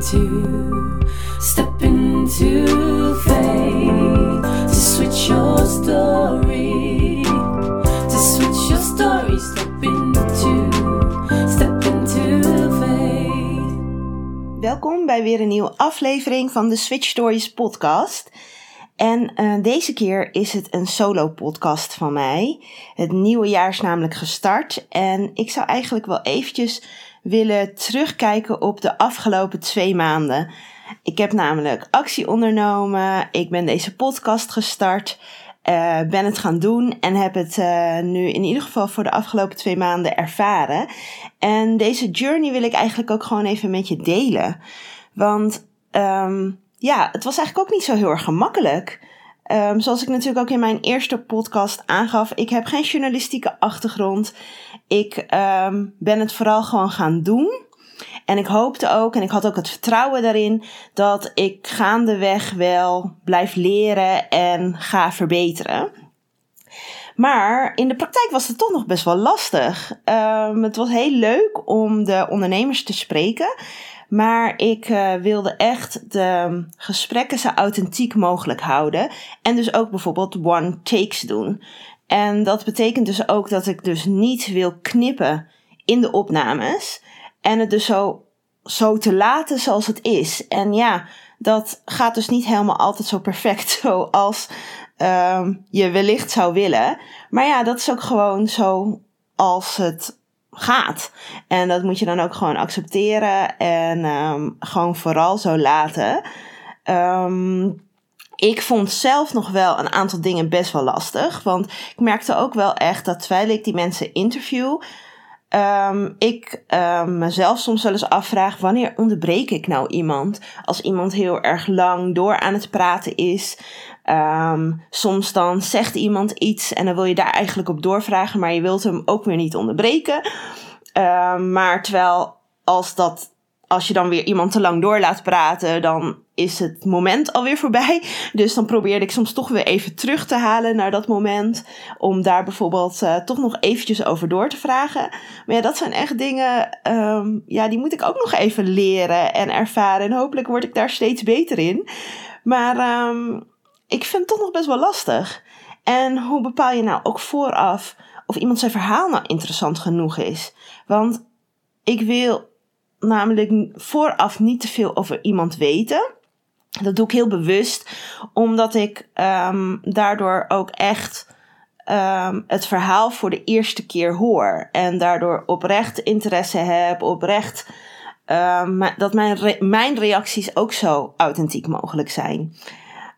into, step into faith to switch your story, to switch your story, step into, step into faith. Welkom bij weer een nieuwe aflevering van de Switch Stories podcast. En eh, deze keer is het een solo podcast van mij. Het nieuwe jaar is namelijk gestart en ik zou eigenlijk wel eventjes willen terugkijken op de afgelopen twee maanden. Ik heb namelijk actie ondernomen, ik ben deze podcast gestart, uh, ben het gaan doen en heb het uh, nu in ieder geval voor de afgelopen twee maanden ervaren. En deze journey wil ik eigenlijk ook gewoon even met je delen. Want um, ja, het was eigenlijk ook niet zo heel erg gemakkelijk. Um, zoals ik natuurlijk ook in mijn eerste podcast aangaf, ik heb geen journalistieke achtergrond. Ik um, ben het vooral gewoon gaan doen. En ik hoopte ook, en ik had ook het vertrouwen daarin, dat ik gaandeweg wel blijf leren en ga verbeteren. Maar in de praktijk was het toch nog best wel lastig. Um, het was heel leuk om de ondernemers te spreken. Maar ik uh, wilde echt de gesprekken zo authentiek mogelijk houden. En dus ook bijvoorbeeld one takes doen. En dat betekent dus ook dat ik dus niet wil knippen in de opnames. En het dus zo, zo te laten zoals het is. En ja, dat gaat dus niet helemaal altijd zo perfect zoals um, je wellicht zou willen. Maar ja, dat is ook gewoon zo als het gaat. En dat moet je dan ook gewoon accepteren en um, gewoon vooral zo laten. Um, ik vond zelf nog wel een aantal dingen best wel lastig. Want ik merkte ook wel echt dat terwijl ik die mensen interview. Um, ik mezelf soms wel eens afvraag: wanneer onderbreek ik nou iemand? Als iemand heel erg lang door aan het praten is. Um, soms dan zegt iemand iets en dan wil je daar eigenlijk op doorvragen, maar je wilt hem ook weer niet onderbreken. Um, maar terwijl als dat als je dan weer iemand te lang door laat praten, dan is het moment alweer voorbij. Dus dan probeerde ik soms toch weer even terug te halen naar dat moment. Om daar bijvoorbeeld uh, toch nog eventjes over door te vragen. Maar ja, dat zijn echt dingen, um, ja, die moet ik ook nog even leren en ervaren. En hopelijk word ik daar steeds beter in. Maar ik vind het toch nog best wel lastig. En hoe bepaal je nou ook vooraf of iemand zijn verhaal nou interessant genoeg is? Want ik wil namelijk vooraf niet te veel over iemand weten. Dat doe ik heel bewust, omdat ik um, daardoor ook echt um, het verhaal voor de eerste keer hoor. En daardoor oprecht interesse heb, oprecht um, dat mijn, mijn reacties ook zo authentiek mogelijk zijn.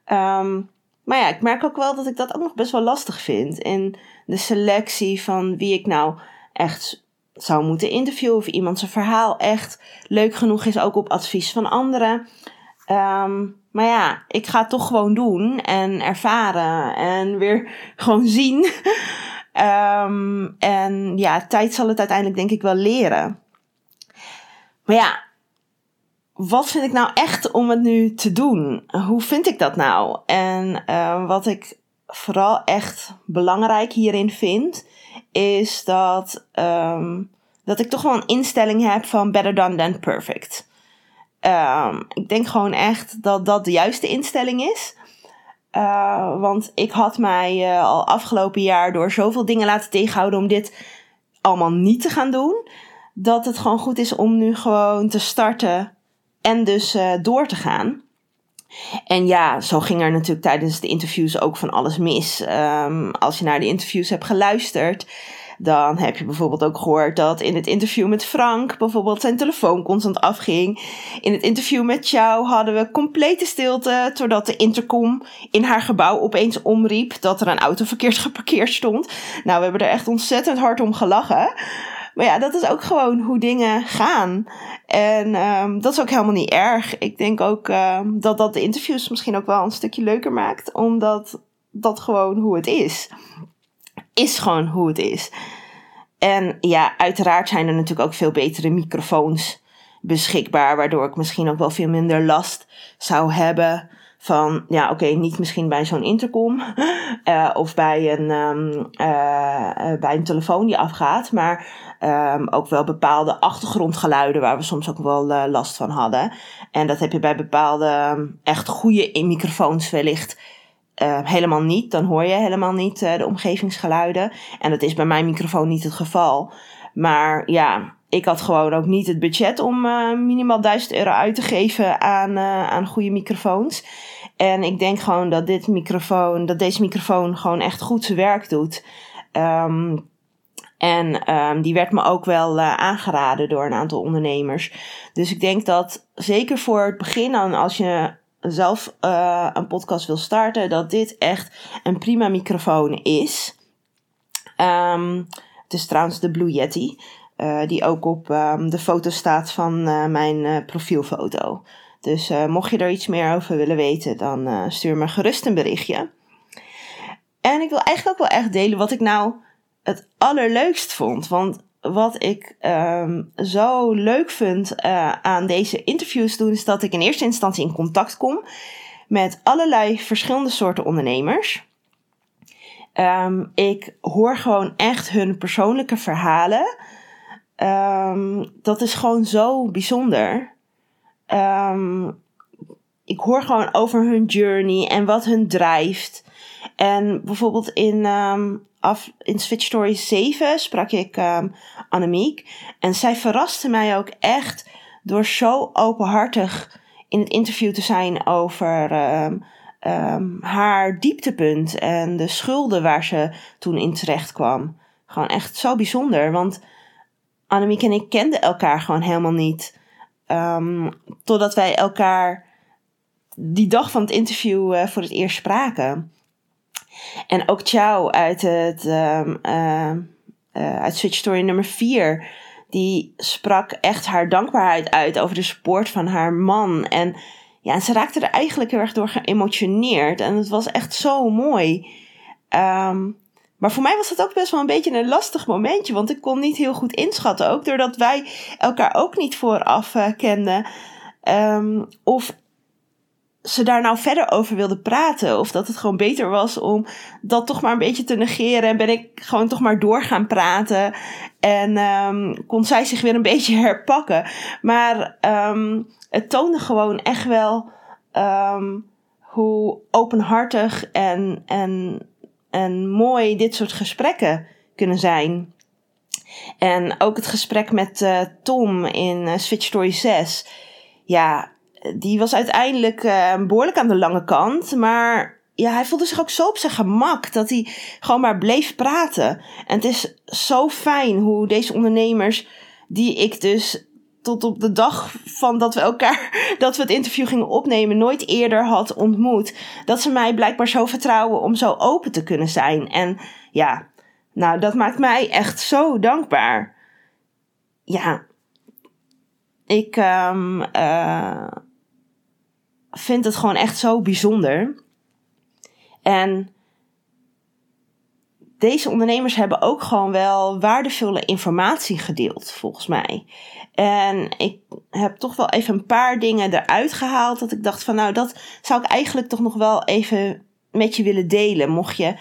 Um, maar ja, ik merk ook wel dat ik dat ook nog best wel lastig vind. In de selectie van wie ik nou echt zou moeten interviewen. Of iemand zijn verhaal echt leuk genoeg is, ook op advies van anderen. Um, maar ja, ik ga het toch gewoon doen en ervaren en weer gewoon zien. um, en ja, tijd zal het uiteindelijk denk ik wel leren. Maar ja, wat vind ik nou echt om het nu te doen? Hoe vind ik dat nou? En uh, wat ik vooral echt belangrijk hierin vind, is dat, um, dat ik toch wel een instelling heb van better done than perfect. Um, ik denk gewoon echt dat dat de juiste instelling is. Uh, want ik had mij uh, al afgelopen jaar door zoveel dingen laten tegenhouden om dit allemaal niet te gaan doen. Dat het gewoon goed is om nu gewoon te starten en dus uh, door te gaan. En ja, zo ging er natuurlijk tijdens de interviews ook van alles mis. Um, als je naar de interviews hebt geluisterd, dan heb je bijvoorbeeld ook gehoord dat in het interview met Frank bijvoorbeeld zijn telefoon constant afging. In het interview met jou hadden we complete stilte, totdat de intercom in haar gebouw opeens omriep dat er een auto verkeerd geparkeerd stond. Nou, we hebben er echt ontzettend hard om gelachen. Maar ja, dat is ook gewoon hoe dingen gaan. En um, dat is ook helemaal niet erg. Ik denk ook um, dat dat de interviews misschien ook wel een stukje leuker maakt, omdat dat gewoon hoe het is. Is gewoon hoe het is. En ja, uiteraard zijn er natuurlijk ook veel betere microfoons beschikbaar, waardoor ik misschien ook wel veel minder last zou hebben Van ja, oké, niet misschien bij zo'n intercom uh, of bij een, um, uh, bij een telefoon die afgaat, maar um, ook wel bepaalde achtergrondgeluiden waar we soms ook wel last van hadden. En dat heb je bij bepaalde um, echt goede microfoons wellicht helemaal niet. Dan hoor je helemaal niet de omgevingsgeluiden. En dat is bij mijn microfoon niet het geval. Maar ja, ik had gewoon ook niet het budget om uh, minimaal 1000 euro uit te geven aan, aan goede microfoons. En ik denk gewoon dat dit microfoon, dat deze microfoon gewoon echt goed zijn werk doet. Um, en um, die werd me ook wel uh, aangeraden door een aantal ondernemers. Dus ik denk dat zeker voor het begin, als je zelf een podcast wil starten, dat dit echt een prima microfoon is. Um, het is trouwens de Blue Yeti, uh, die ook op um, de foto staat van mijn profielfoto. Dus mocht je er iets meer over willen weten, dan stuur me gerust een berichtje. En ik wil eigenlijk ook wel echt delen wat ik nou het allerleukst vond. Want wat ik um, zo leuk vind aan deze interviews doen, is dat ik in eerste instantie in contact kom met allerlei verschillende soorten ondernemers. Um, ik hoor gewoon echt hun persoonlijke verhalen. Um, dat is gewoon zo bijzonder. ik hoor gewoon over hun journey en wat hun drijft. En bijvoorbeeld in af, in Switch Story 7 sprak ik um, Annemiek. En zij verraste mij ook echt door zo openhartig in het interview te zijn over um, um, haar dieptepunt en de schulden waar ze toen in terecht kwam. Gewoon echt zo bijzonder, want Annemiek en ik kenden elkaar gewoon helemaal niet. totdat wij elkaar die dag van het interview uh, voor het eerst spraken. En ook Chow uit, het, um, uh, uh, uit Switch Story nummer 4. Die sprak echt haar dankbaarheid uit over de support van haar man. En ja, ze raakte er eigenlijk heel erg door geëmotioneerd. En het was echt zo mooi. Maar voor mij was dat ook best wel een beetje een lastig momentje. Want ik kon niet heel goed inschatten. Ook doordat wij elkaar ook niet vooraf uh, kenden. Um, of ze daar nou verder over wilde praten. Of dat het gewoon beter was om dat toch maar een beetje te negeren. En ben ik gewoon toch maar door gaan praten. En um, kon zij zich weer een beetje herpakken. Maar um, het toonde gewoon echt wel hoe openhartig en, en, en mooi dit soort gesprekken kunnen zijn. En ook het gesprek met uh, Tom in uh, Switch Story 6. Ja, die was uiteindelijk uh, behoorlijk aan de lange kant. Maar ja, hij voelde zich ook zo op zijn gemak dat hij gewoon maar bleef praten. En het is zo fijn hoe deze ondernemers, die ik dus tot op de dag van dat we elkaar, dat we het interview gingen opnemen, nooit eerder had ontmoet. Dat ze mij blijkbaar zo vertrouwen om zo open te kunnen zijn. En ja, nou, dat maakt mij echt zo dankbaar. Ja, ik, um, uh, vind het gewoon echt zo bijzonder. En deze ondernemers hebben ook gewoon wel waardevolle informatie gedeeld, volgens mij. En ik heb toch wel even een paar dingen eruit gehaald. Dat ik dacht van nou, dat zou ik eigenlijk toch nog wel even met je willen delen. Mocht je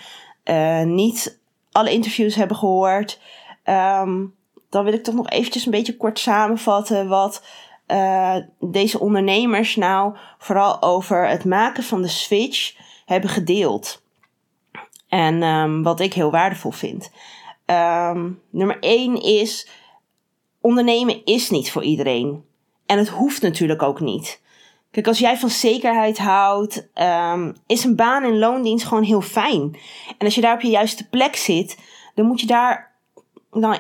uh, niet alle interviews hebben gehoord. Um, dan wil ik toch nog eventjes een beetje kort samenvatten wat uh, deze ondernemers nou vooral over het maken van de switch hebben gedeeld. En um, wat ik heel waardevol vind. Um, nummer 1 is: ondernemen is niet voor iedereen. En het hoeft natuurlijk ook niet. Kijk, als jij van zekerheid houdt, um, is een baan in loondienst gewoon heel fijn. En als je daar op je juiste plek zit, dan moet je daar dan,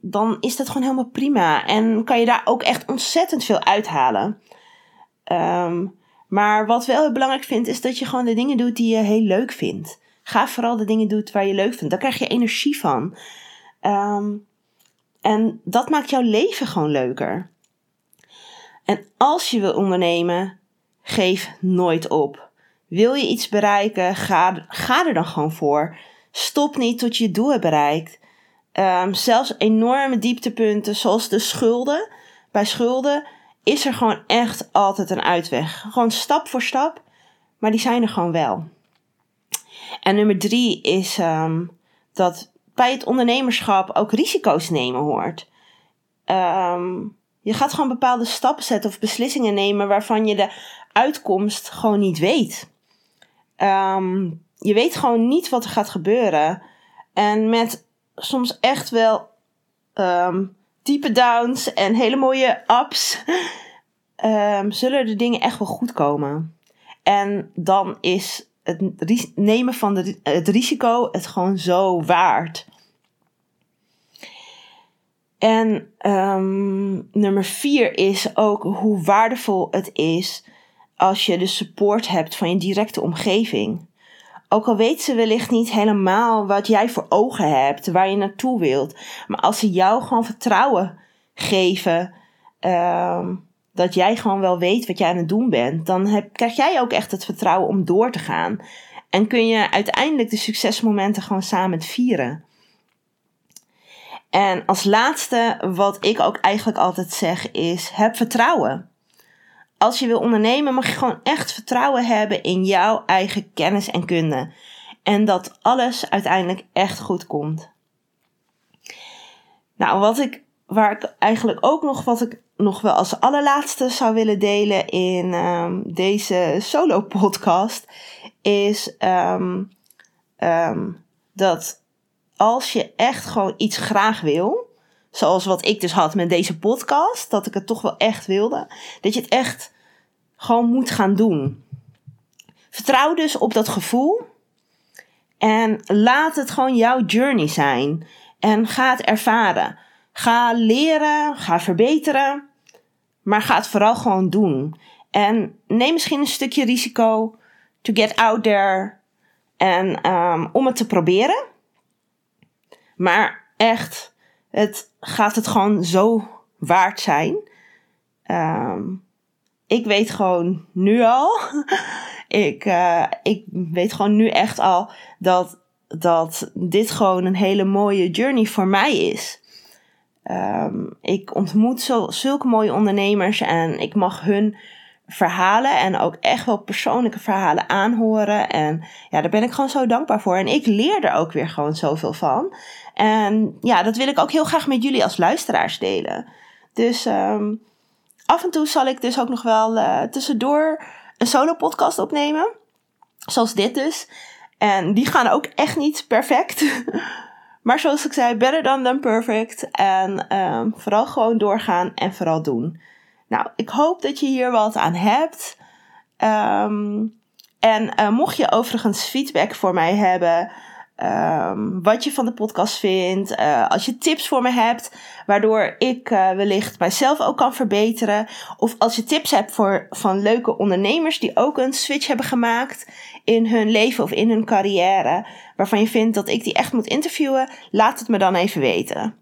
dan is dat gewoon helemaal prima. En kan je daar ook echt ontzettend veel uithalen. Maar wat wel heel belangrijk vind, is dat je gewoon de dingen doet die je heel leuk vindt. Ga vooral de dingen doen waar je leuk vindt. Daar krijg je energie van. Um, en dat maakt jouw leven gewoon leuker. En als je wil ondernemen, geef nooit op. Wil je iets bereiken, ga, ga er dan gewoon voor. Stop niet tot je het doel hebt bereikt. Um, zelfs enorme dieptepunten zoals de schulden. Bij schulden is er gewoon echt altijd een uitweg. Gewoon stap voor stap maar die zijn er gewoon wel. En nummer drie is ehm, dat bij het ondernemerschap ook risico's nemen hoort. Ehm, je gaat gewoon bepaalde stappen zetten of beslissingen nemen waarvan je de uitkomst gewoon niet weet. Ehm, je weet gewoon niet wat er gaat gebeuren. En met soms echt wel diepe downs en hele mooie ups, zullen de dingen echt wel goed komen. En dan is het nemen van het risico het gewoon zo waard. En um, nummer vier is ook hoe waardevol het is als je de support hebt van je directe omgeving. Ook al weet ze wellicht niet helemaal wat jij voor ogen hebt, waar je naartoe wilt. Maar als ze jou gewoon vertrouwen geven, um, dat jij gewoon wel weet wat jij aan het doen bent, dan heb, krijg jij ook echt het vertrouwen om door te gaan. En kun je uiteindelijk de succesmomenten gewoon samen vieren. En als laatste, wat ik ook eigenlijk altijd zeg, is: heb vertrouwen. Als je wil ondernemen, mag je gewoon echt vertrouwen hebben in jouw eigen kennis en kunde. En dat alles uiteindelijk echt goed komt. Nou, wat ik, waar ik eigenlijk ook nog, wat ik nog wel als allerlaatste zou willen delen in um, deze solo podcast, is um, um, dat als je echt gewoon iets graag wil, zoals wat ik dus had met deze podcast, dat ik het toch wel echt wilde, dat je het echt gewoon moet gaan doen. Vertrouw dus op dat gevoel en laat het gewoon jouw journey zijn en ga het ervaren. Ga leren, ga verbeteren, maar ga het vooral gewoon doen. En neem misschien een stukje risico to get out there en um, om het te proberen. Maar echt, het gaat het gewoon zo waard zijn. Um, ik weet gewoon nu al, ik, uh, ik weet gewoon nu echt al dat, dat dit gewoon een hele mooie journey voor mij is. Um, ik ontmoet zo, zulke mooie ondernemers en ik mag hun verhalen en ook echt wel persoonlijke verhalen aanhoren. En ja, daar ben ik gewoon zo dankbaar voor. En ik leer er ook weer gewoon zoveel van. En ja, dat wil ik ook heel graag met jullie als luisteraars delen. Dus um, af en toe zal ik dus ook nog wel uh, tussendoor een solo podcast opnemen. Zoals dit dus. En die gaan ook echt niet perfect. Maar zoals ik zei, better than than perfect. En um, vooral gewoon doorgaan en vooral doen. Nou, ik hoop dat je hier wat aan hebt. Um, en uh, mocht je overigens feedback voor mij hebben, um, wat je van de podcast vindt, uh, als je tips voor me hebt, waardoor ik uh, wellicht mijzelf ook kan verbeteren, of als je tips hebt voor, van leuke ondernemers die ook een switch hebben gemaakt in hun leven of in hun carrière, waarvan je vindt dat ik die echt moet interviewen, laat het me dan even weten.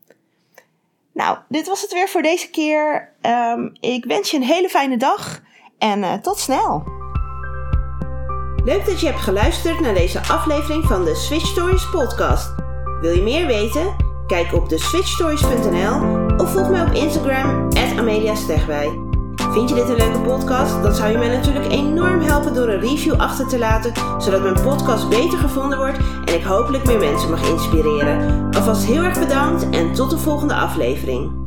Nou, dit was het weer voor deze keer. Um, ik wens je een hele fijne dag en uh, tot snel. Leuk dat je hebt geluisterd naar deze aflevering van de Switch Stories podcast. Wil je meer weten? Kijk op de switchstories.nl of volg mij op Instagram Amelia Vind je dit een leuke podcast? Dan zou je mij natuurlijk enorm helpen door een review achter te laten, zodat mijn podcast beter gevonden wordt en ik hopelijk meer mensen mag inspireren. Alvast heel erg bedankt en tot de volgende aflevering.